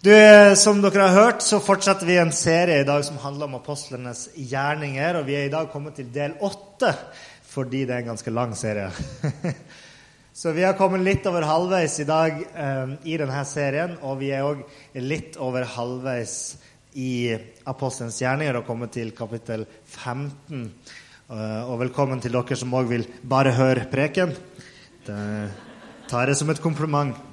Du, Som dere har hørt, så fortsetter vi en serie i dag som handler om apostlenes gjerninger. Og vi er i dag kommet til del åtte, fordi det er en ganske lang serie. så vi har kommet litt over halvveis i dag eh, i denne serien, og vi er òg litt over halvveis i apostlenes gjerninger og kommet til kapittel 15. Eh, og velkommen til dere som òg vil bare høre preken. Det tar jeg som et kompliment.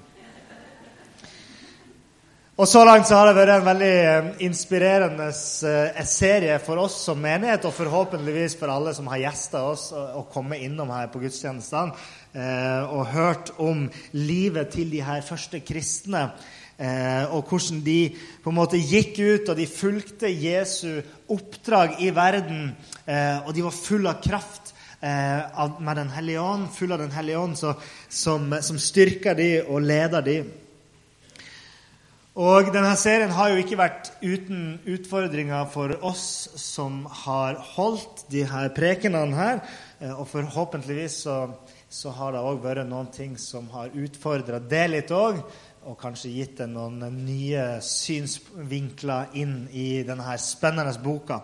Og Så langt så har det vært en veldig eh, inspirerende eh, serie for oss som menighet, og forhåpentligvis for alle som har gjesta oss og kommet innom her på gudstjenestene eh, og hørt om livet til de her første kristne. Og hvordan de på en måte gikk ut, og de fulgte Jesu oppdrag i verden. Og de var fulle av kraft med Den hellige ånd, full av Den hellige ånd, som, som styrka de og leda de. Og denne serien har jo ikke vært uten utfordringer for oss som har holdt de her prekenene her. Eh, og forhåpentligvis så, så har det òg vært noen ting som har utfordra det litt òg. Og kanskje gitt det noen nye synsvinkler inn i denne spennende boka.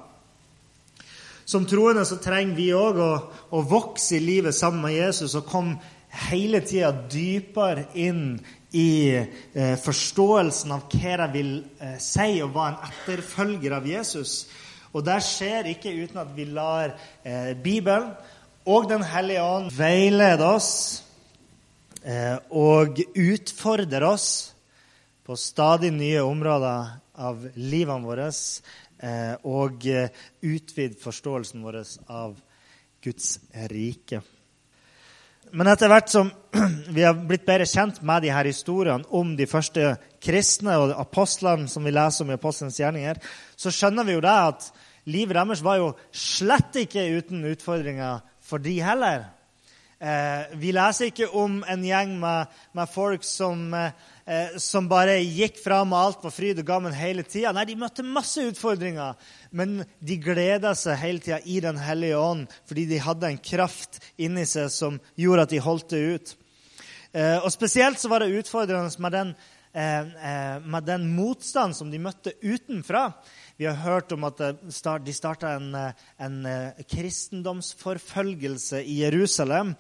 Som troende så trenger vi òg å, å, vokse i livet sammen med Jesus og komme hele tida dypere inn i eh, forståelsen av hva det vil eh, si å være en etterfølger av Jesus. Og det skjer ikke uten at vi lar eh, Bibelen og Den hellige ånd veilede oss eh, og utfordre oss på stadig nye områder av livene våre eh, og eh, utvide forståelsen vår av Guds rike. Men etter hvert som vi har blitt bedre kjent med de her historiene om de første kristne og apostlene som vi leser om i Apostelens gjerninger, så skjønner vi jo det at livet deres var jo slett ikke uten utfordringer for de heller. Eh, vi leser ikke om en gjeng med, med folk som, eh, som, bare gikk fram med alt var fryd og gammen hele tida. Nei, de møtte masse utfordringer, men de gleda seg hele tida i Den hellige ånd fordi de hadde en kraft inni seg som gjorde at de holdt det ut. Eh, og Spesielt så var det utfordrende med den, eh, eh, med den motstand som de møtte utenfra. Vi har hørt om at de starta en, en kristendomsforfølgelse i Jerusalem.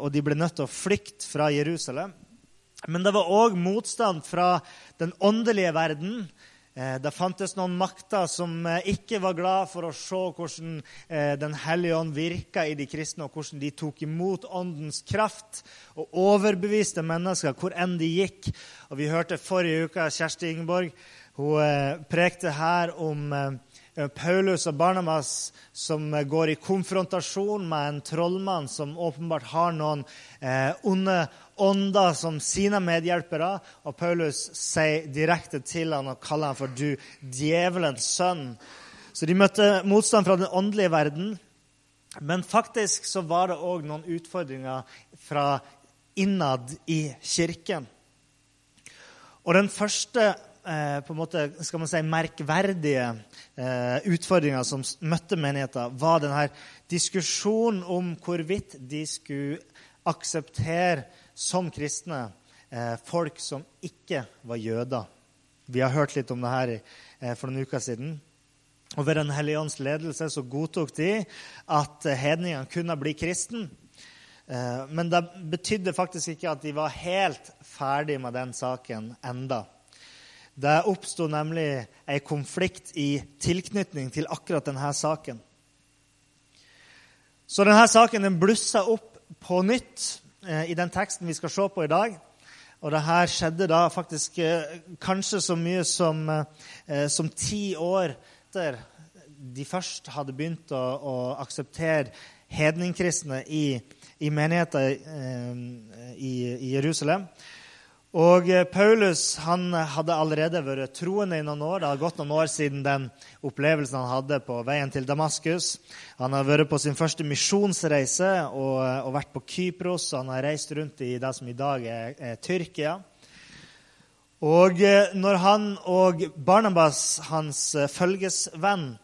Og de ble nødt til å flykte fra Jerusalem. Men det var òg motstand fra den åndelige verden. Det fantes noen makter som ikke var glad for å se hvordan Den hellige ånd virka i de kristne, og hvordan de tok imot åndens kraft og overbeviste mennesker hvor enn de gikk. Og Vi hørte forrige uke Kjersti Ingeborg hun eh, prekte her om eh, Paulus og Barnabas som eh, går i konfrontasjon med en trollmann som åpenbart har noen onde ånder som sine medhjelpere. Og Paulus sier direkte til ham og kaller ham for 'du djevelens sønn'. Så de møtte motstand fra den åndelige verden. Men faktisk så var det òg noen utfordringer fra innad i kirken. Og den første eh, på en måte, skal man si, merkverdige eh, utfordringer som møtte menigheten, var denne diskusjonen om hvorvidt de skulle akseptere som kristne eh, folk som ikke var jøder. Vi har hørt litt om det her eh, for noen uker siden. Og Ved Den hellige ånds ledelse så godtok de at hedningene kunne bli kristen. Men det betydde faktisk ikke at de var helt ferdig med den saken enda. Det oppsto nemlig en konflikt i tilknytning til akkurat denne saken. Så denne saken den blussa opp på nytt eh, i den teksten vi skal se på i dag. Og det her skjedde da faktisk eh, kanskje så mye som, eh, som ti år etter de først hadde begynt å, å akseptere hedningkristne i, i menigheter eh, i, i Jerusalem. Og eh, Paulus han hadde allerede vært troende i noen år. Det har gått noen år siden den opplevelsen han hadde på veien til Damaskus. Han har vært på sin første misjonsreise og, eh, og, vært på Kypros. Og han har reist rundt i det som i dag er, er Tyrkia. Og eh, når han og Barnabas, hans følgesvenn,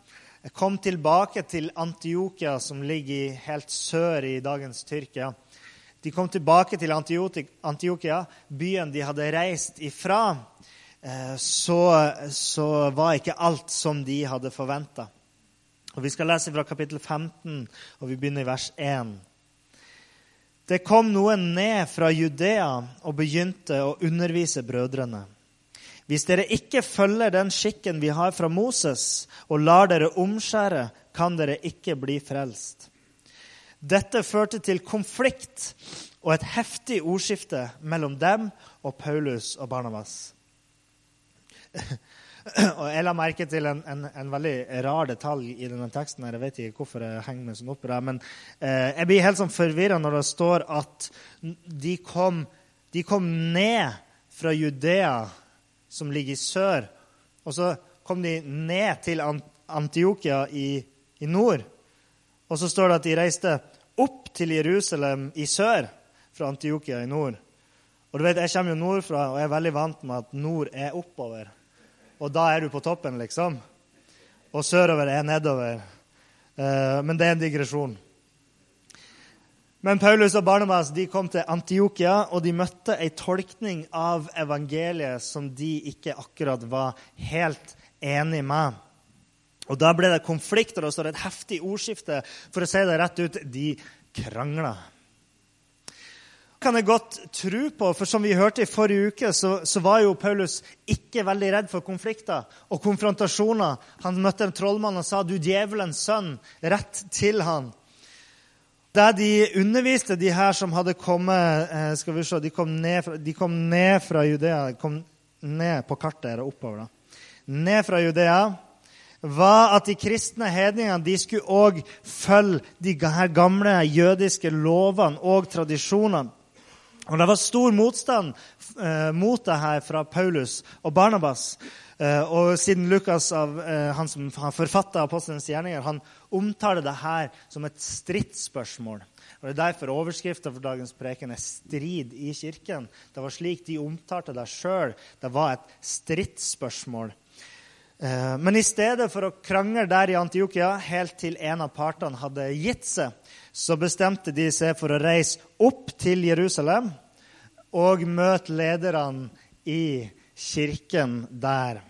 kom tilbake til Antiokia, som ligger helt sør i dagens Tyrkia, de kom tilbake til Antiokia, byen de hadde reist ifra. eh, så, så var ikke alt som de hadde forventa. Vi skal lese fra kapittel 15, og vi begynner i vers 1. Det kom noen ned fra Judea og begynte å undervise brødrene. Hvis dere ikke følger den skikken vi har fra Moses, og lar dere omskjære, kan dere ikke bli frelst. Dette førte til konflikt og et heftig ordskifte mellom dem og Paulus og Barnabas. og Jeg la merke til en, en, en, veldig rar detalj i denne teksten. Jeg vet ikke hvorfor jeg henger meg sånn opp i det, men eh, jeg blir helt sånn forvirra når det står at de kom, de kom ned fra Judea som ligger i sør. Og så kom de ned til Antiokia i, i nord. Og så står det at de reiste opp til Jerusalem i sør fra Antiokia i nord. Og du vet, Jeg kommer jo nordfra og er veldig vant med at nord er oppover. Og da er du på toppen, liksom. Og sørover er nedover. Uh, men det er en digresjon. Men Paulus og Barnabas de kom til Antiokia, og de møtte ei tolkning av evangeliet som de ikke akkurat var helt enig med. Og Da ble det konflikt, og det står et heftig ordskifte. For å si det rett ut de krangla. kan jeg godt tro på, for som vi hørte i forrige uke, så, så, var jo Paulus ikke veldig redd for konflikter og konfrontasjoner. Han møtte en trollmann og sa 'du djevelens sønn', rett til han. Der de underviste de her som hadde kommet eh, skal vi se, De kom ned fra, de kom ned fra Judea. De kom ned på kartet og oppover. da. Ned fra Judea var at de kristne hedningene de skulle òg følge de her gamle jødiske lovene og tradisjonene. Og Det var stor motstand eh, mot det her fra Paulus og Barnabas. Eh, og siden Lukas, av, eh, han som har forfatta Apostelens gjerninger, han omtaler det her som et stridsspørsmål. Og Det er derfor overskrifta for dagens preken er 'Strid i kirken'. Det var slik de omtalte det sjøl. Det var et stridsspørsmål. Eh, men i stedet for å krangle der i Antiokia helt til en av partene hadde gitt seg, så bestemte de seg for å reise opp til Jerusalem og møte lederne i kirken der.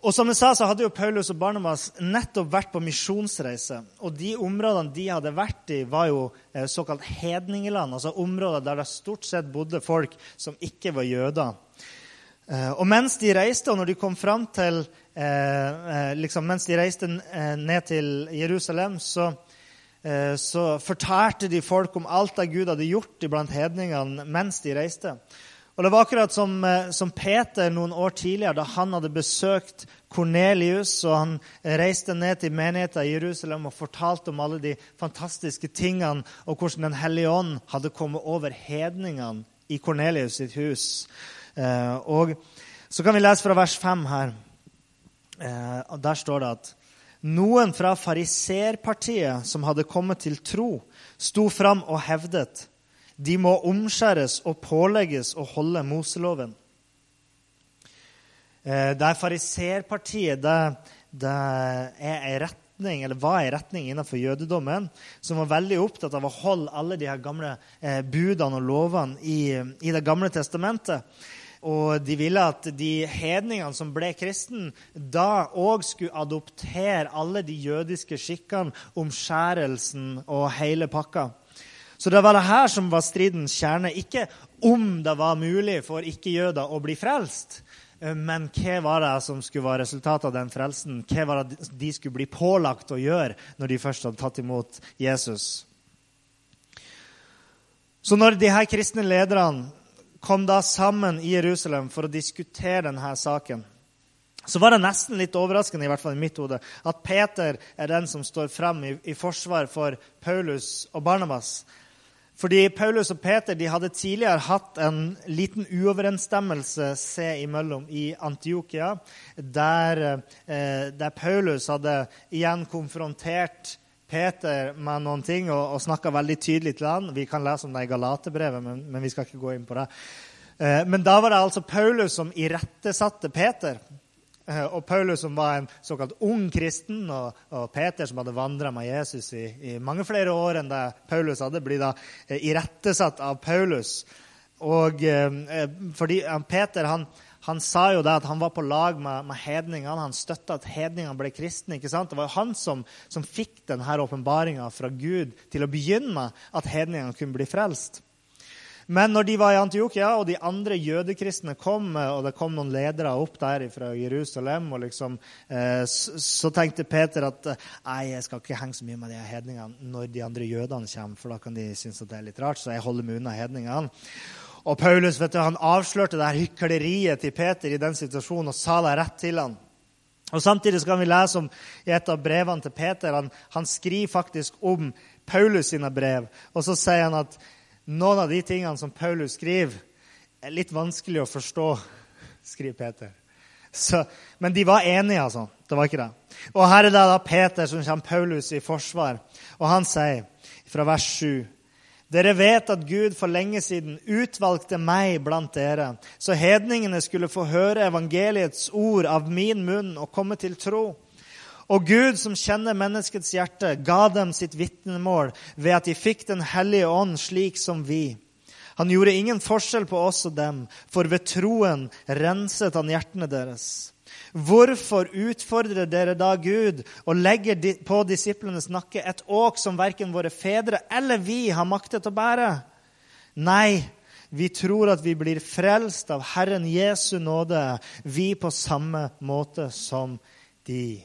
Og som jeg sa, så hadde jo Paulus og Barnabas nettopp vært på misjonsreise. Og de områdene de hadde vært i, var jo eh, såkalt hedningeland. Altså områder der det stort sett bodde folk som ikke var jøder. Eh, og mens de reiste, og når de kom fram til eh, liksom, Mens de reiste ned til Jerusalem, så, så fortalte de folk om alt det Gud hadde gjort iblant hedningene mens de reiste. Og Det var akkurat som, eh, som, Peter noen år tidligere, da han hadde besøkt Kornelius, og han reiste ned til menigheten i Jerusalem og fortalte om alle de fantastiske tingene, og hvordan Den hellige ånd hadde kommet over hedningene i Kornelius sitt hus. Eh, og Så kan vi lese fra vers 5 her. Eh, Der står det at noen fra fariserpartiet som hadde kommet til tro, sto fram og hevdet de må omskjæres og pålegges å holde Moseloven. Eh, det er fariserpartiet det, det er en retning, eller var en retning innenfor jødedommen som var veldig opptatt av å holde alle de her gamle budene og lovene i, i Det gamle testamentet. Og de ville at de hedningene som ble kristen, da òg skulle adoptere alle de jødiske skikkene, omskjærelsen og hele pakka. Så det var det her som var stridens kjerne. Ikke om det var mulig for ikke-jøder å bli frelst, men hva var det som skulle være resultatet av den frelsen? Hva var det de skulle bli pålagt å gjøre når de først hadde tatt imot Jesus? Så når de her kristne lederne kom da sammen i Jerusalem for å diskutere denne saken, så var det nesten litt overraskende i hvert fall i mitt hode, at Peter er den som står frem i, i forsvar for Paulus og Barnabas. Fordi Paulus og Peter de hadde tidligere hatt en liten uoverensstemmelse seg imellom i Antiokia, der, eh, der, Paulus hadde igjen konfrontert Peter med noen ting og, og snakka veldig tydelig til han. Vi kan lese om det i Galaterbrevet, men, men vi skal ikke gå inn på det. Eh, men da var det altså Paulus som irettesatte Peter. Eh, og Paulus, som var en såkalt ung kristen, og, og Peter, som hadde vandra med Jesus i, i, mange flere år enn det Paulus hadde, blir da eh, irettesatt av Paulus. og fordi Peter han, han, sa jo det at han var på lag med, med hedningene. Han støtta at hedningene ble kristne. ikke sant? Det var jo han som, som fikk denne åpenbaringa fra Gud til å begynne med, at hedningene kunne bli frelst. Men når de var i Antiokia, og de andre jødekristne kom, og det kom noen ledere opp der fra Jerusalem, liksom, eh, så tenkte Peter at nei, jeg skal ikke henge så mye med de hedningene når de andre jødene kommer, for da kan de synes at det er litt rart, så jeg holder meg unna hedningene. Og Paulus vet du, han avslørte det her hykleriet til Peter i den situasjonen og sa det rett til han. Og Samtidig kan vi lese om i et av brevene til Peter. Han, han skriver faktisk om Paulus sine brev. Og så sier han at noen av de tingene som Paulus skriver, er litt vanskelig å forstå, skriver Peter. Så, men de var enige, altså. Det var ikke det. Og her er det da Peter som kommer Paulus i forsvar. Og han sier fra vers 7 dere vet at Gud for lenge siden utvalgte meg blant dere, så hedningene skulle få høre evangeliets ord av min munn og komme til tro. Og Gud, som kjenner menneskets hjerte, ga dem sitt vitnemål ved at de fikk Den hellige ånd slik som vi. Han gjorde ingen forskjell på oss og dem, for ved troen renset han hjertene deres. Hvorfor utfordrer dere da Gud og legger på disiplenes nakke et åk som verken våre fedre eller vi har maktet å bære? Nei, vi tror at vi blir frelst av Herren Jesu nåde, vi på samme måte som de.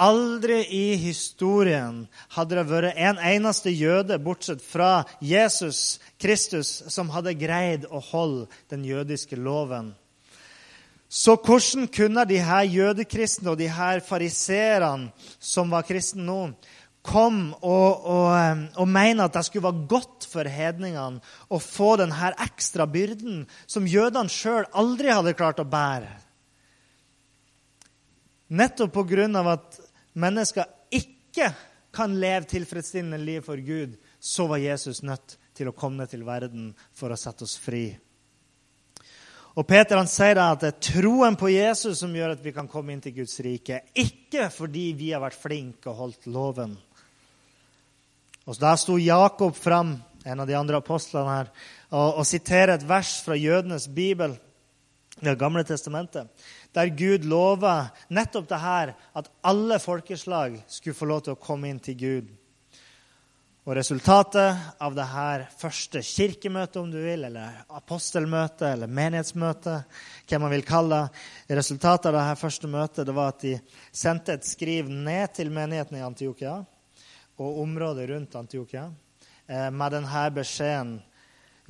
Aldri i historien hadde det vært en eneste jøde, bortsett fra Jesus Kristus, som hadde greid å holde den jødiske loven. Så hvordan kunne de her jødekristne og de her fariserene som var kristne nå, komme og, og, og, mene at det skulle være godt for hedningene å få denne ekstra byrden som jødene sjøl aldri hadde klart å bære? Nettopp pga. at mennesker ikke kan leve tilfredsstillende liv for Gud, så var Jesus nødt til å komme til verden for å sette oss fri. Og Peter han sier da at det er troen på Jesus som gjør at vi kan komme inn til Guds rike. Ikke fordi vi har vært flinke og holdt loven. Og Da sto Jakob fram, en av de andre apostlene her, og, og siterer et vers fra jødenes bibel, Det gamle testamentet der Gud lover nettopp det her, at alle folkeslag skulle få lov til å komme inn til Gud. Og Resultatet av det her første kirkemøtet, om du vil, eller apostelmøte eller menighetsmøte, hva man vil kalle det, resultatet av det her første møtet det var at de sendte et skriv ned til menigheten i Antiokia og området rundt Antiokia eh, med denne beskjeden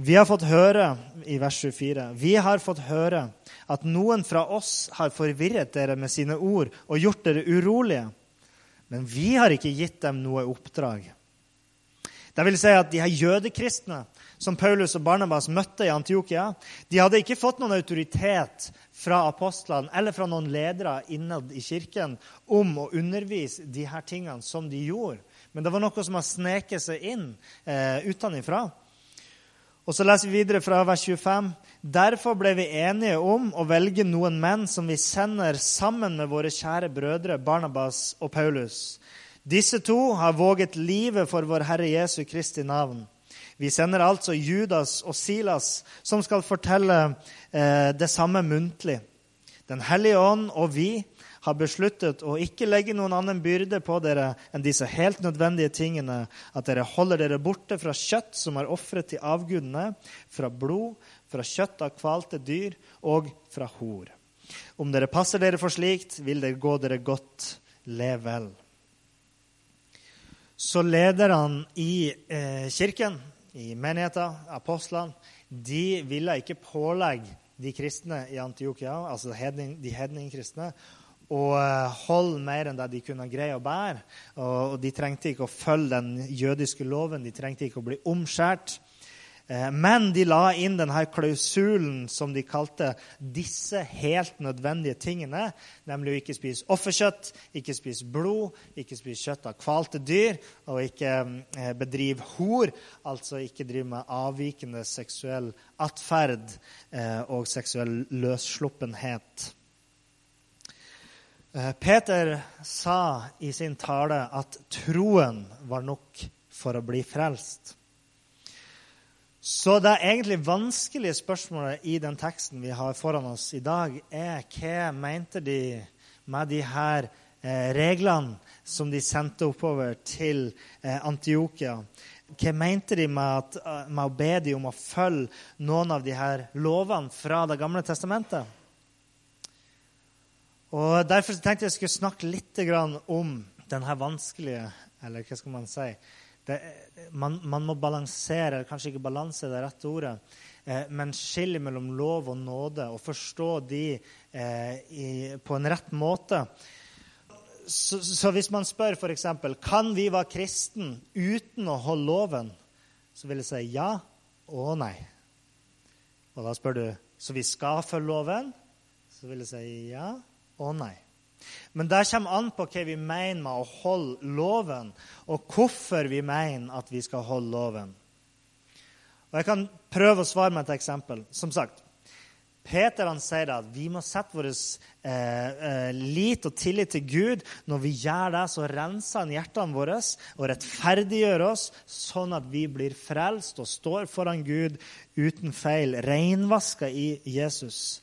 vi har fått høre i vers 24, vi har fått høre at noen fra oss har forvirret dere med sine ord og gjort dere urolige. Men vi har ikke gitt dem noe oppdrag. Det vil si at de her jødekristne som Paulus og Barnabas møtte i Antiokia, de hadde ikke fått noen autoritet fra apostlene eller fra noen ledere innad i kirken om å undervise de her tingene som de gjorde. Men det var noe som har sneket seg inn eh, utenfra. Og så leser vi videre fra vers 25. Derfor ble vi enige om å velge noen menn som vi sender sammen med våre kjære brødre Barnabas og Paulus. Disse to har våget livet for vår Herre Jesu Kristi navn. Vi sender altså Judas og Silas, som skal fortelle eh, det samme muntlig. Den hellige ånd og vi har besluttet å ikke legge noen annen byrde på dere enn disse helt nødvendige tingene, at dere holder dere borte fra kjøtt som er ofret til avgudene, fra blod, fra kjøtt av kvalte dyr og fra hor. Om dere passer dere for slikt, vil det gå dere godt. Lev vel. Så lederne i eh, kirken, i menigheten, apostlene, de ville ikke pålegge de kristne i Antiokia, altså de hedningkristne, og eh, holde mer enn det de kunne greie å bære. Og de trengte ikke å følge den jødiske loven, de trengte ikke å bli omskjært. Eh, men de la inn denne klausulen som de kalte disse helt nødvendige tingene, nemlig å ikke spise offerkjøtt, ikke spise blod, ikke spise kjøtt av kvalte dyr, og ikke eh, bedrive hor, altså ikke drive med avvikende seksuell atferd og seksuell løssluppenhet. Eh, Peter sa i sin tale at troen var nok for å bli frelst. Så det egentlig vanskelige spørsmålet i den teksten vi har foran oss i dag, er hva mente de med de her eh, reglene som de sendte oppover til eh, Antiokia? Hva mente de med, at, eh, med, å be dem om å følge noen av de her lovene fra Det gamle testamentet? Og Derfor tenkte jeg skulle snakke litt om denne vanskelige Eller hva skal man si? Det, man, man, må balansere, kanskje ikke balanse det rette ordet, eh, men skille mellom lov og nåde og forstå de eh, i, på en rett måte. Så, så hvis man spør f.eks.: Kan vi være kristen uten å holde loven? Så vil jeg si ja og nei. Og da spør du så vi skal følge loven. Så vil jeg si ja og nei. Men det kommer an på hva vi mener med å holde loven, og hvorfor vi mener at vi skal holde loven. Og Jeg kan prøve å svare med et eksempel. Som sagt, Peter han sier at vi må sette vår eh, eh, lit og tillit til Gud. Når vi gjør det, så renser han hjertene våre og rettferdiggjør oss, sånn at vi blir frelst og står foran Gud uten feil, renvaska i Jesus.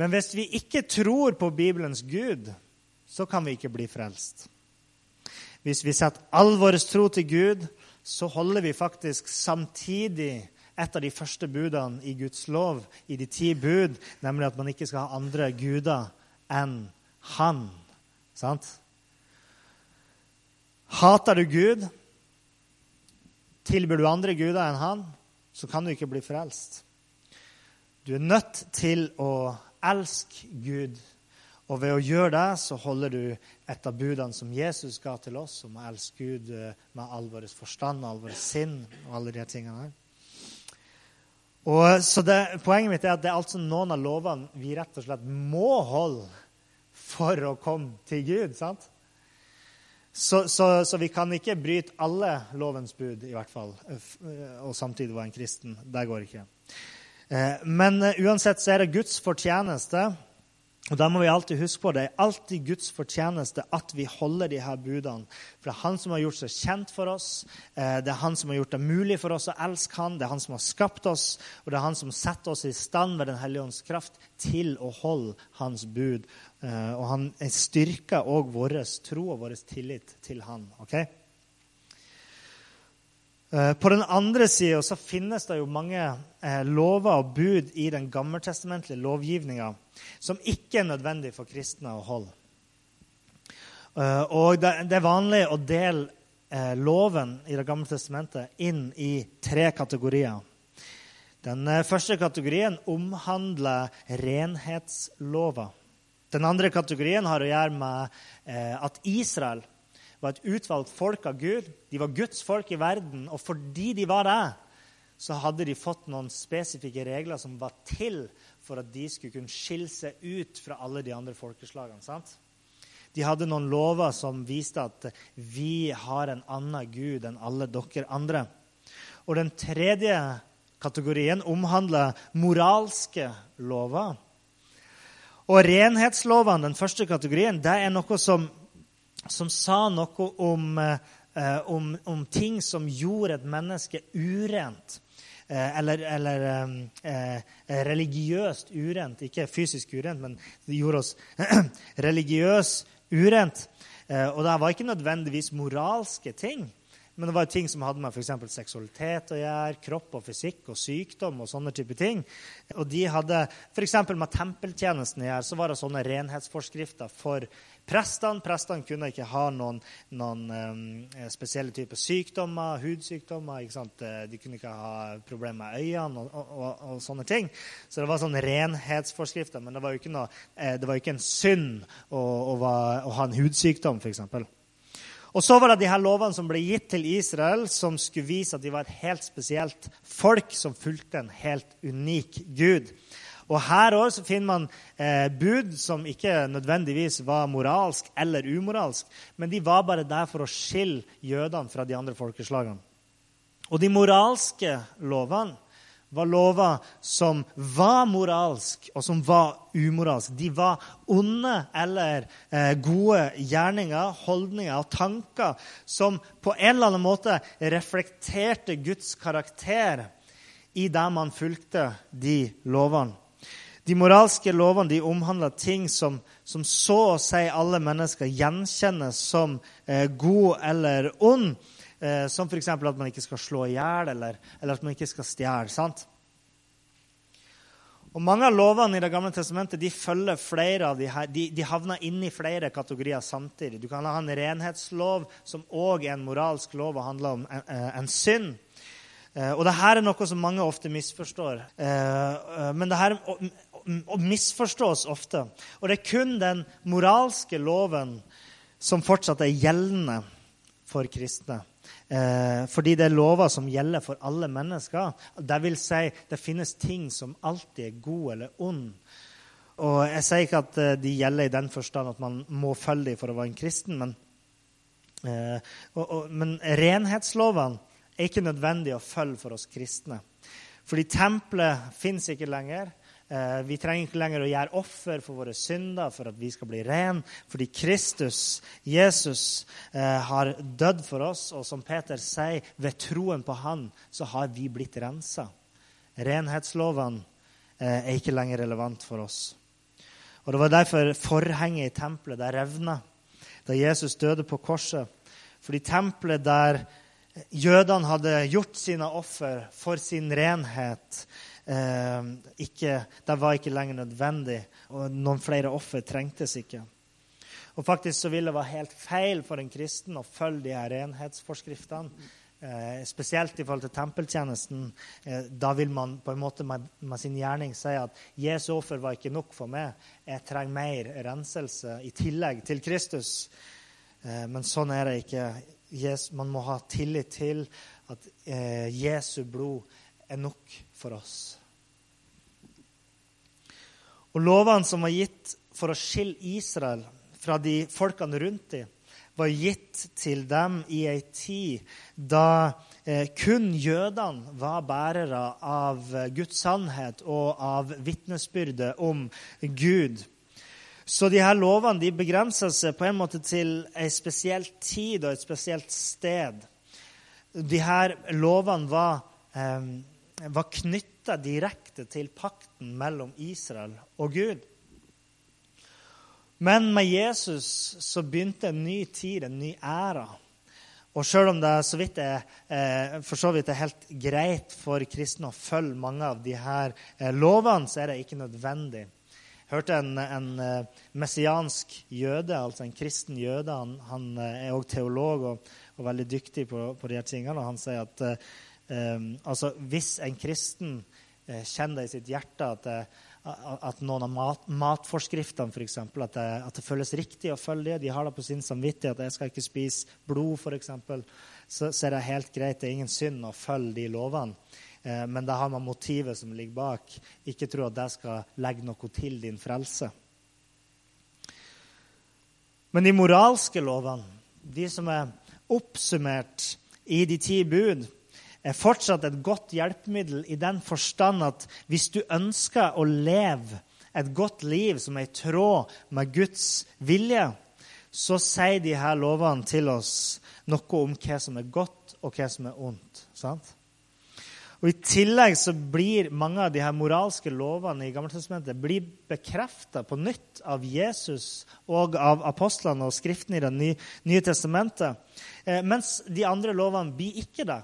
Men hvis vi ikke tror på Bibelens Gud, så kan vi ikke bli frelst. Hvis vi setter all vår tro til Gud, så holder vi faktisk samtidig et av de første budene i Guds lov, i de ti bud, nemlig at man ikke skal ha andre guder enn Han. Sant? Hater du Gud, tilbyr du andre guder enn Han, så kan du ikke bli frelst. Du er nødt til å elsk Gud. Og ved å gjøre det så holder du et av budene som Jesus ga til oss, om å elske Gud eh, med all vår forstand, all vår sinn og alle de tingene her. Og, så det, Poenget mitt er at det er altså noen av lovene vi rett og slett må holde for å komme til Gud. sant? Så, så, så, vi kan ikke bryte alle lovens bud, i hvert fall, og samtidig være en kristen. Det går ikke. Eh, men eh, uansett så er det Guds fortjeneste. Og da må vi alltid huske på Det Det er alltid Guds fortjeneste at vi holder de her budene. For det er Han som har gjort seg kjent for oss. Eh, det er Han som har gjort det mulig for oss å elske Han. Det er Han som har skapt oss, og det er Han som setter oss i stand ved Den hellige ånds kraft til å holde Hans bud. Og Han styrker òg vår tro og vår tillit til Han. Okay? Eh, på den andre sida finnes det jo mange eh, lover og bud i den gammeltestamentlige lovgivninga som ikke er nødvendig for kristne å holde. Eh, og det, er vanlig å dele loven i Det gamle testamentet inn i tre kategorier. Den første kategorien omhandler renhetslover. Den andre kategorien har å gjøre med at Israel var et utvalgt folk av Gud. De var Guds folk i verden, og fordi de var det, så hadde de fått noen spesifikke regler som var til for at de skulle kunne skille seg ut fra alle de andre folkeslagene. sant? De hadde noen lover som viste at vi har en annen gud enn alle dere andre. Og den tredje kategorien omhandler moralske lover. Og renhetslovene, den første kategorien, det er noe som som sa noe om, eh, om, om, ting som gjorde et menneske urent. Eh, eller, eller eh, religiøst urent. Ikke fysisk urent, men det gjorde oss religiøst urent. Og det var ikke nødvendigvis moralske ting. Men det var ting som hadde med f.eks. seksualitet å gjøre, kropp og fysikk og sykdom. og sånne type ting. Og de hadde, F.eks. med tempeltjenesten å gjøre, så var det sånne renhetsforskrifter for prestene. Prestene kunne ikke ha noen, noen um, spesielle typer sykdommer, hudsykdommer. De kunne ikke ha problemer med øynene og, og, og, og, sånne ting. Så det var sånne renhetsforskrifter. Men det var jo ikke, noe, eh, det var ikke en synd å, å, å ha en hudsykdom, f.eks. Og så var det de her lovene som ble gitt til Israel, som skulle vise at de var et helt spesielt folk som fulgte en helt unik Gud. Og Her også finner man eh, bud som ikke nødvendigvis var moralsk eller umoralsk, men de var bare der for å skille jødene fra de andre folkeslagene. Og de moralske lovene var lover som var moralsk, og som var umoralsk. De var onde eller eh, gode gjerninger, holdninger og tanker som på en eller annen måte reflekterte Guds karakter i det man fulgte de lovene. De moralske lovene de omhandler ting som, som, så å si alle mennesker gjenkjenner som eh, god eller ond. Eh, som f.eks. at man ikke skal slå i hjel, eller, eller, at man ikke skal stjele. Og Mange av lovene i Det gamle testamentet de følger flere av de her, de, de havner inn i flere kategorier samtidig. Du kan ha en renhetslov som òg er en moralsk lov og handler om en, eh, en synd. Eh, og dette er noe som mange ofte misforstår. Men dette misforstås ofte. Og det er kun den moralske loven som fortsatt er gjeldende for kristne. Eh, fordi det er lover som gjelder for alle mennesker. Det vil si, det finnes ting som alltid er god eller ond. Og Jeg sier ikke at eh, de gjelder i den forstand at man må følge dem for å være en kristen, men, eh, og, og, men renhetslovene er ikke nødvendig å følge for oss kristne. Fordi tempelet fins ikke lenger. Eh, vi trenger ikke lenger å gjøre offer for våre synder for at vi skal bli ren, fordi Kristus, Jesus, eh, har dødd for oss. Og som Peter sier, ved troen på Han så har vi blitt rensa. Renhetslovene eh, er ikke lenger relevant for oss. Og Det var derfor forhenget i tempelet der revna da Jesus døde på korset. Fordi tempelet der jødene hadde gjort sine offer for sin renhet, ikke, det var ikke lenger nødvendig, og noen flere offer trengtes ikke. Og faktisk så ville det være helt feil for en kristen å følge de her renhetsforskriftene. Eh, spesielt i forhold til tempeltjenesten. Eh, da vil man på en måte med, med, sin gjerning si at Jesu offer var ikke nok for meg. Jeg trenger mer renselse i tillegg til Kristus. Eh, men sånn er det ikke. Jesus, man må ha tillit til at eh, Jesu blod er nok for oss. Og lovene som var gitt for å skille Israel fra de folkene rundt dem, var gitt til dem i ei tid da eh, kun jødene var bærere av Guds sannhet og av vitnesbyrdet om Gud. Så de her lovene de begrensa seg på en måte til ei spesiell tid og et spesielt sted. De her lovene var, eh, var knytta direkte til pakten mellom Israel og Gud. Men med Jesus så begynte en ny tid, en ny æra. Og sjøl om det så vidt er, eh, for så vidt er helt greit for kristne å følge mange av de her eh, lovene, så er det ikke nødvendig. Jeg hørte en, en eh, messiansk jøde, altså en kristen jøde. Han, han er òg teolog og, og, veldig dyktig på, på de her tingene. Og han sier at altså, hvis en kristen kjenner det i sitt hjerte at det, at noen av mat, matforskriftene, f.eks., at, det, at det føles riktig å følge det. De har det på sin samvittighet. at Jeg skal ikke spise blod, f.eks. Så, så er det helt greit. Det er ingen synd å følge de lovene. Eh, men da har man motivet som ligger bak. Ikke tro at det skal legge noe til din frelse. Men de moralske lovene, de som er oppsummert i de ti bud, er fortsatt et godt hjelpemiddel i den forstand at hvis du ønsker å leve et godt liv som er i tråd med Guds vilje, så sier de her lovene til oss noe om hva som er godt, og hva som er ondt. Sant? Og I tillegg så blir mange av de her moralske lovene i Gammeltestamentet bekrefta på nytt av Jesus og av apostlene og Skriften i Det nye testamentet. Eh, mens de andre lovene blir ikke det.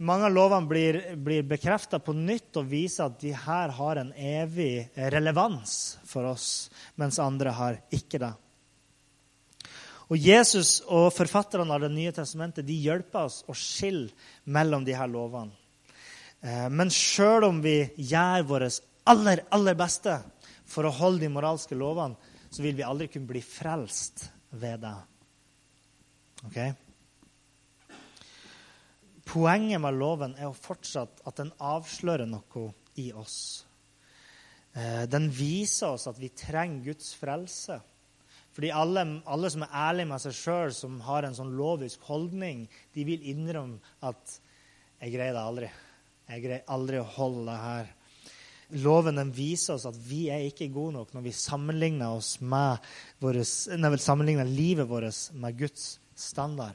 Mange av lovene blir, blir bekrefta på nytt og viser at de her har en evig relevans for oss, mens andre har ikke det. Og Jesus og forfatterne av Det nye testamentet de hjelper oss å skille mellom de her lovene. Eh, men sjøl om vi gjør vårt aller, aller beste for å holde de moralske lovene, så vil vi aldri kunne bli frelst ved det. Okay? Poenget med loven er jo fortsatt at den avslører noe i oss. Eh, den viser oss at vi trenger Guds frelse. Fordi alle, alle som er ærlige med seg sjøl, som har en sånn lovisk holdning, de vil innrømme at 'jeg greier det aldri'. Jeg greier aldri å holde det her. Loven den viser oss at vi er ikke gode nok når vi sammenligner, våres, nei, sammenligner livet vårt med Guds standard.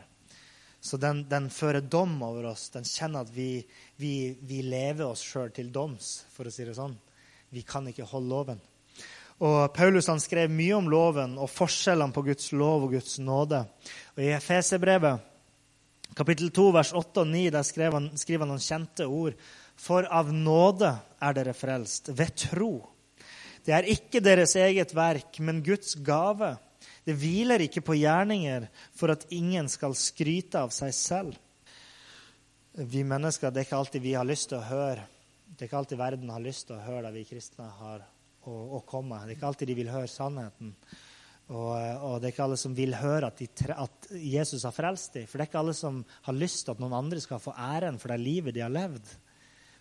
Så den, den, fører dom over oss. Den kjenner at vi, vi, vi lever oss sjøl til doms, for å si det sånn. Vi kan ikke holde loven. Og Paulus han skrev mye om loven og forskjellene på Guds lov og Guds nåde. Og I Efeserbrevet kapittel 2, vers 8 og 9 der skriver han, skriver han noen kjente ord. For av nåde er dere frelst, ved tro. Det er ikke deres eget verk, men Guds gave det hviler ikke på gjerninger for at ingen skal skryte av seg selv. Vi mennesker, Det er ikke alltid vi har lyst til å høre. Det er ikke alltid verden har lyst til å høre det vi kristne har å, å komme. Det er ikke alltid de vil høre sannheten. Og, og, det er ikke alle som vil høre at, de, at, Jesus har frelst dem. For det er ikke alle som har lyst til at noen andre skal få æren for det livet de har levd.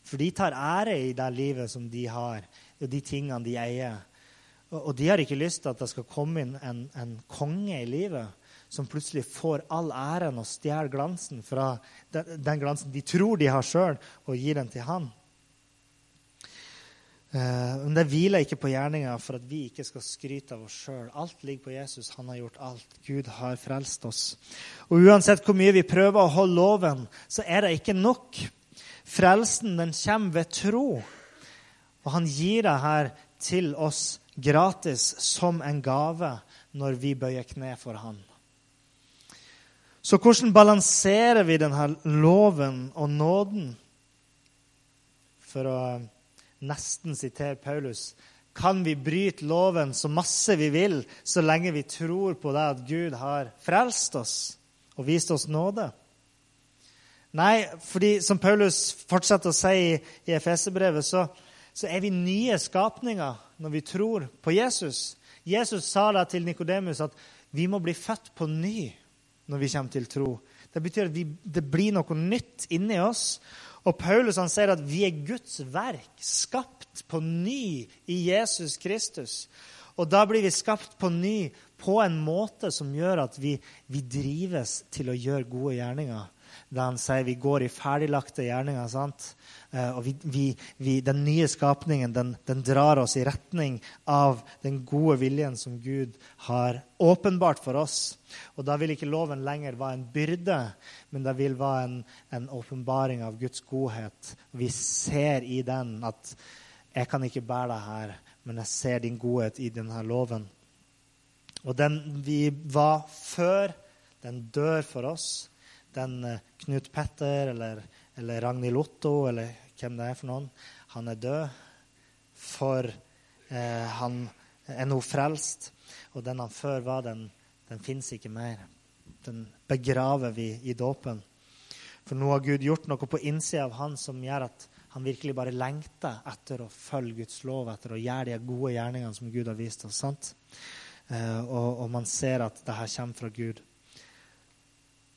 For de tar ære i det livet som de har, og de tingene de eier. Og de har ikke lyst til at det skal komme inn en, en konge i livet som plutselig får all æren og stjeler glansen fra den, den, glansen de tror de har sjøl, og gir den til han. Eh, men det hviler ikke på gjerninga for at vi ikke skal skryte av oss sjøl. Alt ligger på Jesus. Han har gjort alt. Gud har frelst oss. Og uansett hvor mye vi prøver å holde loven, så er det ikke nok. Frelsen den kommer ved tro. Og han gir det her til oss gratis som en gave når vi bøyer kne for Han. Så hvordan balanserer vi denne loven og nåden? For å nesten sitere Paulus kan vi bryte loven så masse vi vil, så lenge vi tror på det at Gud har frelst oss og vist oss nåde? Nei, fordi som Paulus fortsetter å si i, Efeserbrevet, så, så er vi nye skapninger når vi tror på Jesus. Jesus sa da til Nikodemus at vi må bli født på ny når vi kommer til tro. Det betyr at vi, det blir noe nytt inni oss. Og Paulus han sier at vi er Guds verk, skapt på ny i Jesus Kristus. Og da blir vi skapt på ny på en måte som gjør at vi, vi drives til å gjøre gode gjerninger da han sier vi går i ferdiglagte gjerninger. sant? Eh, og vi, vi, vi, Den nye skapningen den, den, drar oss i retning av den gode viljen som Gud har åpenbart for oss. Og Da vil ikke loven lenger være en byrde, men det vil være en, en åpenbaring av Guds godhet. Vi ser i den at jeg kan ikke bære det her, men jeg ser din godhet i denne loven. Og den vi var før, den dør for oss den eh, Knut Petter eller, eller Ragnhild Otto eller hvem det er for noen, han er død. For eh, han er nå frelst. Og den han før var, den, den fins ikke mer. Den begraver vi i dåpen. For nå har Gud gjort noe på innsida av han som gjør at han virkelig bare lengter etter å følge Guds lov, etter å gjøre de gode gjerningene som Gud har vist oss. sant? Eh, og, og, man ser at det her kommer fra Gud.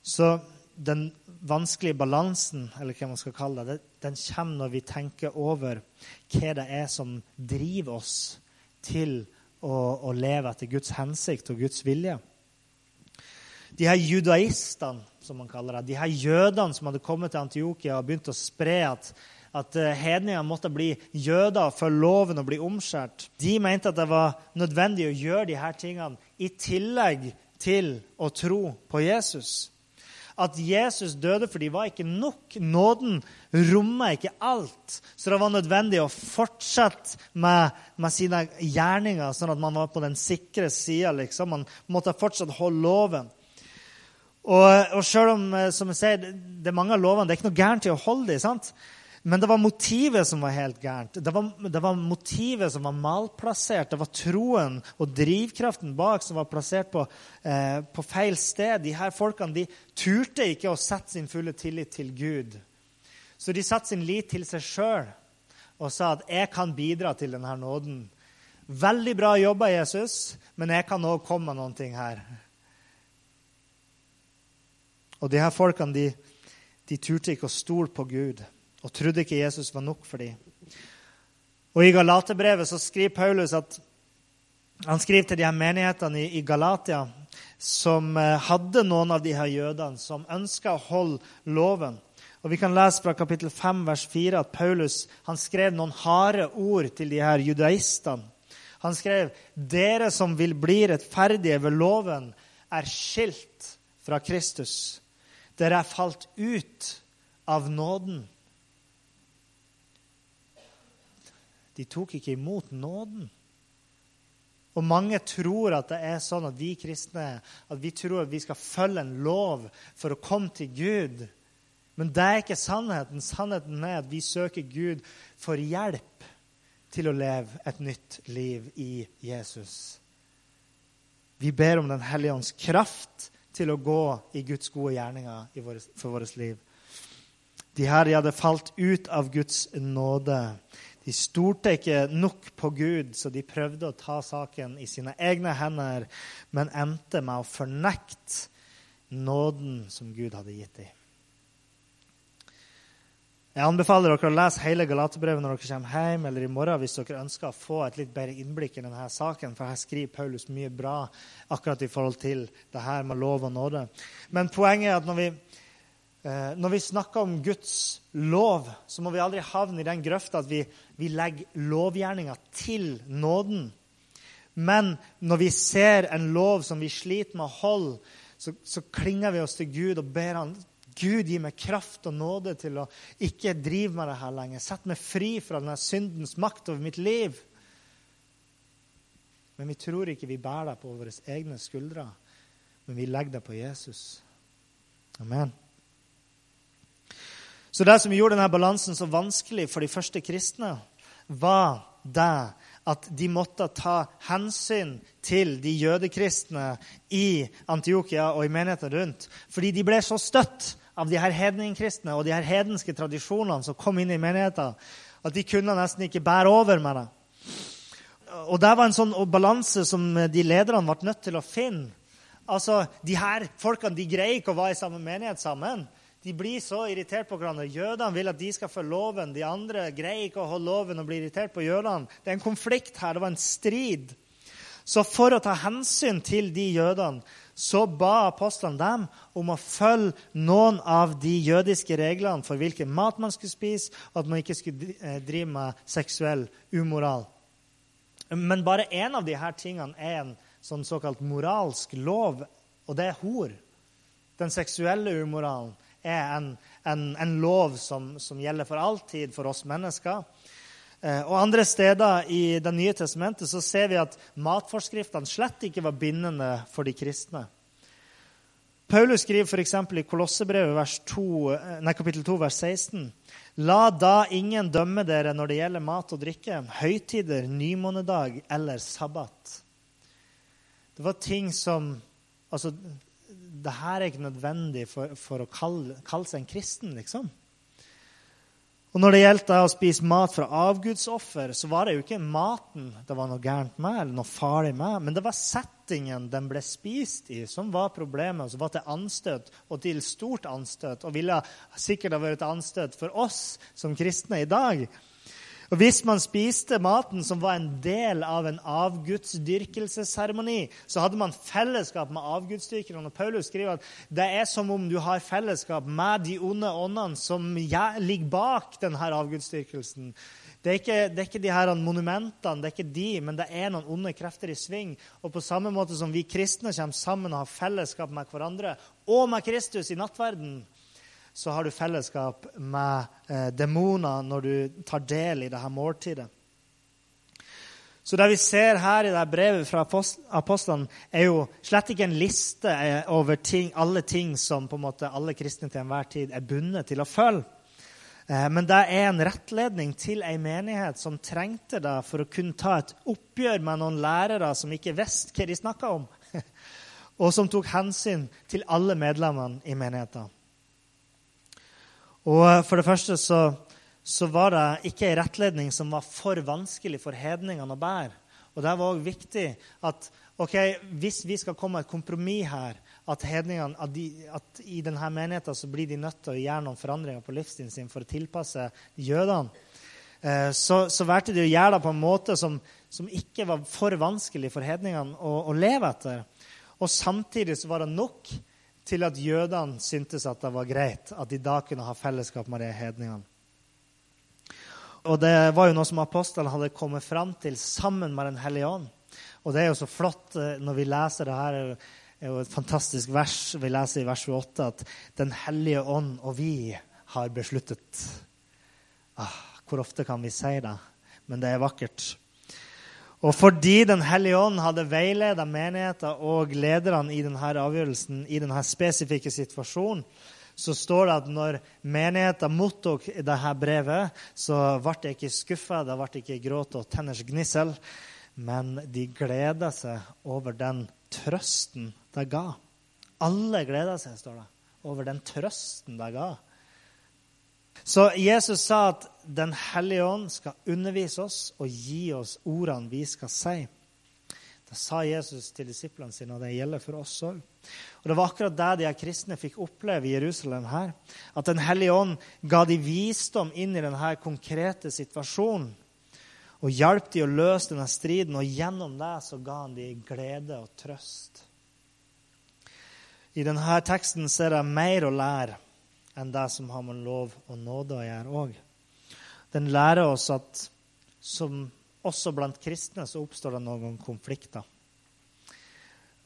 Så den vanskelige balansen, eller hva man skal kalle det, den kommer når vi tenker over hva det er som driver oss til å, å leve etter Guds hensikt og Guds vilje. De her judaistene, som man kaller det, de her jødene som hadde kommet til Antiokia og begynt å spre at, at eh, hedningene måtte bli jøder for loven og bli omskjært, de mente at det var nødvendig å gjøre de her tingene i tillegg til å tro på Jesus at Jesus døde for de var ikke nok. Nåden rommer ikke alt. Så det var nødvendig å fortsette med, med sine gjerninger, sånn at man var på den sikre sida. Liksom. Man måtte fortsatt holde loven. Og, og selv om eh, som jeg sier, det er mange av lovene, det er ikke noe gærent i å holde dem. Men det var motivet som var helt gærent. Det var, det var, motivet som var malplassert. Det var troen og drivkraften bak som var plassert på, eh, på feil sted. De her folkene de turte ikke å sette sin fulle tillit til Gud. Så de satte sin lit til seg sjøl og sa at 'jeg kan bidra til denne nåden'. Veldig bra jobba, Jesus, men jeg kan òg komme med ting her. Og de her folkene de, de turte ikke å stole på Gud og trodde ikke Jesus var nok for dem. Og I Galaterbrevet så skriver Paulus at han skriver til de her menighetene i, Galatia som eh, hadde noen av de her jødene som ønska å holde loven. Og Vi kan lese fra kapittel 5, vers 4 at Paulus han skrev noen harde ord til de her judaistene. Han skrev dere som vil bli rettferdige ved loven, er skilt fra Kristus. Dere er falt ut av nåden. De tok ikke imot nåden. Og mange tror at det er sånn at vi kristne at vi tror at vi skal følge en lov for å komme til Gud. Men det er ikke sannheten. Sannheten er at vi søker Gud for hjelp til å leve et nytt liv i Jesus. Vi ber om Den hellige ånds kraft til å gå i Guds gode gjerninger for vårt liv. De her de hadde falt ut av Guds nåde. De stolte ikke nok på Gud, så de prøvde å ta saken i sine egne hender, men endte med å fornekte nåden som Gud hadde gitt dem. Jeg anbefaler dere å lese hele Galaterbrevet når dere kommer hjem, eller i morgen hvis dere ønsker å få et litt bedre innblikk i denne saken, for her skriver Paulus mye bra akkurat i forhold til det her med lov og nåde. Men poenget er at når vi når vi snakker om Guds lov, så må vi aldri havne i den grøfta at vi, vi legger lovgjerninga til nåden. Men når vi ser en lov som vi sliter med å holde, så, så klinger vi oss til Gud og ber han, Gud, gi meg kraft og nåde til å ikke drive med det her lenger. Sett meg fri fra denne syndens makt over mitt liv. Men vi tror ikke vi bærer det på våre egne skuldre, men vi legger det på Jesus. Amen. Så det som gjorde denne balansen så vanskelig for de første kristne, var det at de måtte ta hensyn til de jødekristne i Antiokia og i menigheten rundt. Fordi de ble så støtt av de her hedningkristne og de her hedenske tradisjonene som kom inn i menigheten, at de kunne nesten ikke bære over med det. Og Det var en sånn balanse som de lederne ble nødt til å finne. Altså, De her folkene de greier ikke å være i samme menighet sammen. De blir så irritert på hverandre. Jødene vil at de skal følge loven. De andre greier ikke å holde loven og blir irritert på jødene. Det er en konflikt her. Det var en strid. Så for å ta hensyn til de jødene så ba apostlene dem om å følge noen av de jødiske reglene for hvilken mat man skulle spise, og at man ikke skulle eh, drive med seksuell umoral. Men bare én av disse tingene er en sånn såkalt moralsk lov, og det er hor. Den seksuelle umoralen er en, en, en lov som, som, gjelder for alltid for oss mennesker. Eh, og Andre steder i Det nye testamentet så ser vi at matforskriftene slett ikke var bindende for de kristne. Paulus skriver f.eks. i Kolossebrevet 2, nei, kapittel 2, vers 16.: La da ingen dømme dere når det gjelder mat og drikke, høytider, nymånedag eller sabbat. Det var ting som altså, det her er ikke nødvendig for, for å kalle, kalle, seg en kristen, liksom. Og Når det gjaldt å spise mat fra avgudsoffer, så var det jo ikke maten det var noe gærent med, eller noe farlig med, men det var settingen den ble spist i, som var problemet, som var til anstøt, og til stort anstøt, og ville sikkert ha vært til anstøt for oss som kristne i dag. Og Hvis man spiste maten som var en del av en avgudsdyrkelsesseremoni, så hadde man fellesskap med avgudsdyrkerne. Og Paulus skriver at det er som om du har fellesskap med de onde åndene som ligger bak denne avgudsdyrkelsen. Det er, ikke, det er ikke de her monumentene, det er ikke de, men det er noen onde krefter i sving. Og på samme måte som vi kristne kommer sammen og har fellesskap med hverandre og med Kristus i nattverden, så har du fellesskap med eh, demoner når du tar del i dette måltidet. Så Det vi ser her i det brevet fra apostlene, er jo slett ikke en liste eh, over ting, alle ting som på en måte alle kristne til enhver tid er bundet til å følge. Eh, men det er en rettledning til ei menighet som trengte det for å kunne ta et oppgjør med noen lærere som ikke visste hva de snakka om, og som tok hensyn til alle medlemmene i menigheten. Og eh, For det første så, så var det ikke ei rettledning som var for vanskelig for hedningene å bære. Og Det var òg viktig at ok, hvis vi skal komme et kompromiss her, at, hedningene, at, de, at i denne menigheten så blir de nødt til å gjøre noen forandringer på livsstilen sin for å tilpasse jødene, eh, så, så valgte de å gjøre det på en måte som, som ikke var for vanskelig for hedningene å, å leve etter. Og samtidig så var det nok til at jødene syntes at det var greit at de da kunne ha fellesskap med de hedningene. Og det var jo noe som apostlene hadde kommet fram til sammen med Den hellige ånd. Og det er jo så flott eh, når vi leser det her Det er jo et fantastisk vers vi leser i vers 28, at Den hellige ånd og vi har besluttet. Ah, hvor ofte kan vi si det? Men det er vakkert. Og fordi Den hellige ånd hadde veiledet menigheten og lederne i denne avgjørelsen, i denne spesifikke situasjonen, så står det at når menigheten mottok dette brevet, så ble de ikke skuffa, det ble ikke gråt og tenners gnissel, men de gleda seg over den trøsten det ga. Alle gleda seg, står det, over den trøsten det ga. Så Jesus sa at Den hellige ånd skal undervise oss og gi oss ordene vi skal si. Det sa Jesus til disiplene sine, og det gjelder for oss òg. Og Det var akkurat det de kristne fikk oppleve i Jerusalem. her, At Den hellige ånd ga de visdom inn i denne konkrete situasjonen. Og hjalp de å løse denne striden, og gjennom det så ga han de glede og trøst. I denne teksten ser jeg mer å lære enn det som har med lov og nåde å gjøre òg. Den lærer oss at som også blant kristne så oppstår det noen konflikter.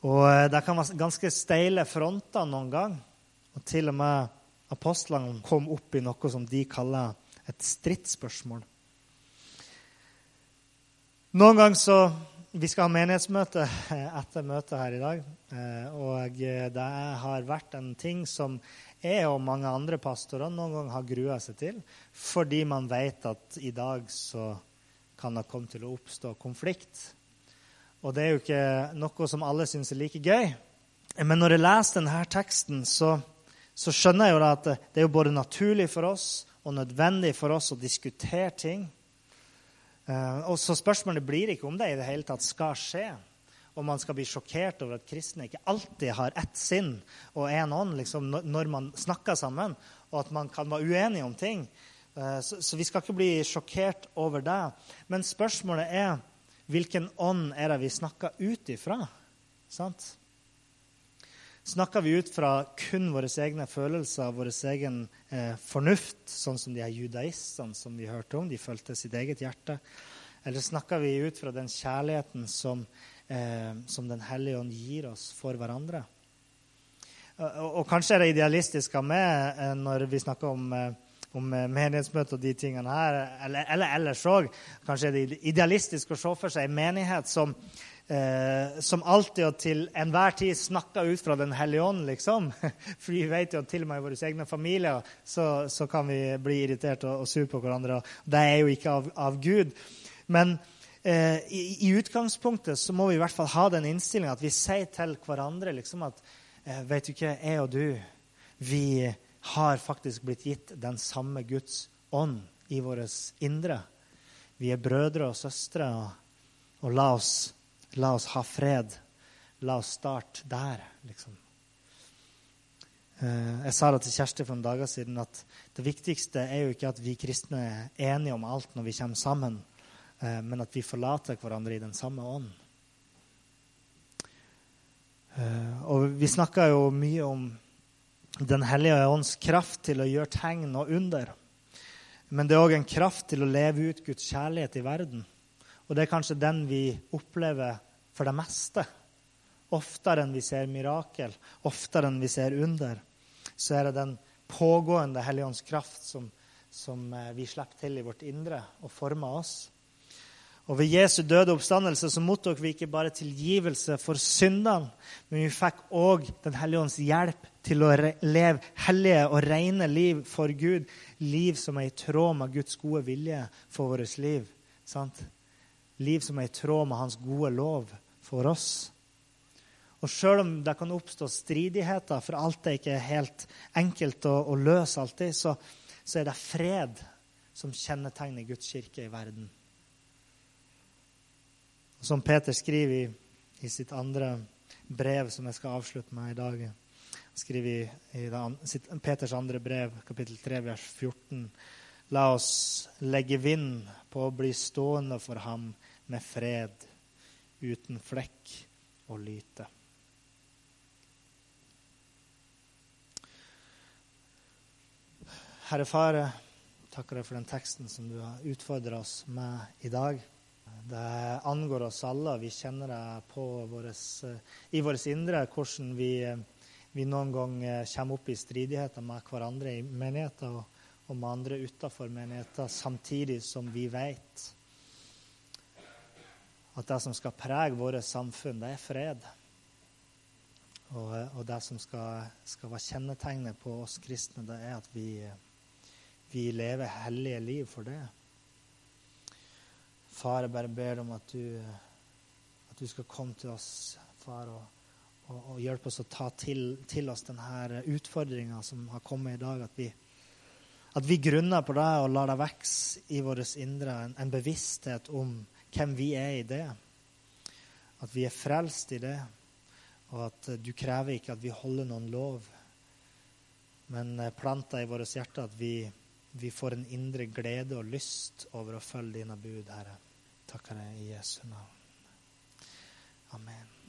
Og eh, Det kan være ganske steile fronter noen gang. Og til og med apostlene kom opp i noe som de kaller et stridsspørsmål. Noen ganger så Vi skal ha menighetsmøte etter møtet her i dag. Eh, og det har vært en ting som jeg og mange andre pastorer noen ganger har grua seg til, fordi man vet at i dag så kan det komme til å oppstå konflikt. Og det er jo ikke noe som alle syns er like gøy. Men når jeg leser denne teksten, så, så skjønner jeg jo at det er jo både naturlig for oss og nødvendig for oss å diskutere ting. Eh, og så Spørsmålet blir ikke om det i det hele tatt skal skje. Og man skal bli sjokkert over at kristne ikke alltid har ett sinn og én ånd liksom, når man snakker sammen, og at man kan være uenige om ting. Eh, så, så, vi skal ikke bli sjokkert over det. Men spørsmålet er hvilken ånd er det vi snakker ut ifra? Sant? Snakker vi ut fra kun våre egne følelser, vår egen eh, fornuft, sånn som de her judaistene som vi hørte om? De fulgte sitt eget hjerte. Eller snakker vi ut fra den kjærligheten som, eh, som Den hellige ånd gir oss for hverandre? Og, og, og kanskje er det idealistisk av meg eh, når vi snakker om eh, om eh, menighetsmøte og de tingene her, eller, eller ellers òg. Kanskje er det idealistisk å se for seg en menighet som, eh, som alltid og til enhver tid snakker ut fra Den hellige ånd, liksom. For vi vet jo at til og med i våre egne familier så, så kan vi bli irritert og, og sur på hverandre. og Det er jo ikke av, av Gud. Men eh, i, i, utgangspunktet så må vi i hvert fall ha den innstillinga at vi sier til hverandre liksom at eh, Vet du ikke, jeg og du, vi har faktisk blitt gitt den samme Guds ånd i vårt indre. Vi er brødre og søstre, og, og la, oss, la, oss, ha fred. La oss starte der, liksom. Eh, jeg sa det til Kjersti for noen dager siden at det viktigste er jo ikke at vi kristne er enige om alt når vi kommer sammen, eh, men at vi forlater hverandre i den samme ånd. Eh, og vi snakka jo mye om den hellige ånds kraft til å gjøre tegn og under. Men det er òg en kraft til å leve ut Guds kjærlighet i verden. Og det er kanskje den vi opplever for det meste. Oftere enn vi ser mirakel, oftere enn vi ser under, så er det den pågående Hellige ånds kraft som, som eh, vi slipper til i vårt indre og former oss. Og ved Jesu døde oppstandelse så mottok vi ikke bare tilgivelse for syndene, men vi fikk òg Den hellige ånds hjelp til å leve hellige og rene liv for Gud. Liv som er i tråd med Guds gode vilje for vårt liv. Sant? Liv som er i tråd med Hans gode lov for oss. Og sjøl om det kan oppstå stridigheter, for alt er ikke helt enkelt å, å løse alltid, så, så er det fred som kjennetegner Guds kirke i verden. Som Peter skriver i, i, sitt andre brev, som jeg skal avslutte med i dag. skriver i, i sitt, Peters andre brev, kapittel 3, vers 14. La oss legge vind på å bli stående for ham med fred, uten flekk og lyte. Herre Fare, takker deg for den teksten som du har utfordra oss med i dag. Det angår oss alle, og vi kjenner det på våres, i vårt indre hvordan vi, vi, noen gang kommer opp i stridigheter med hverandre i menigheter og, og med andre utenfor menigheter, samtidig som vi vet at det som skal prege våre samfunn, det er fred. Og, og det som skal, skal være kjennetegnet på oss kristne, det er at vi, vi lever hellige liv for det. Far, jeg bare ber om at du, at du skal komme til oss, far, og, og, og hjelpe oss å ta til, til oss denne utfordringa som har kommet i dag. At vi, at vi grunner på det og lar det vokse i vårt indre, en, en, bevissthet om hvem vi er i det. At vi er frelst i det, og at du krever ikke at vi holder noen lov, men planta i vårt hjerte at vi, vi får en indre glede og lyst over å følge dine bud, Herre takker deg i Jesu navn. Amen.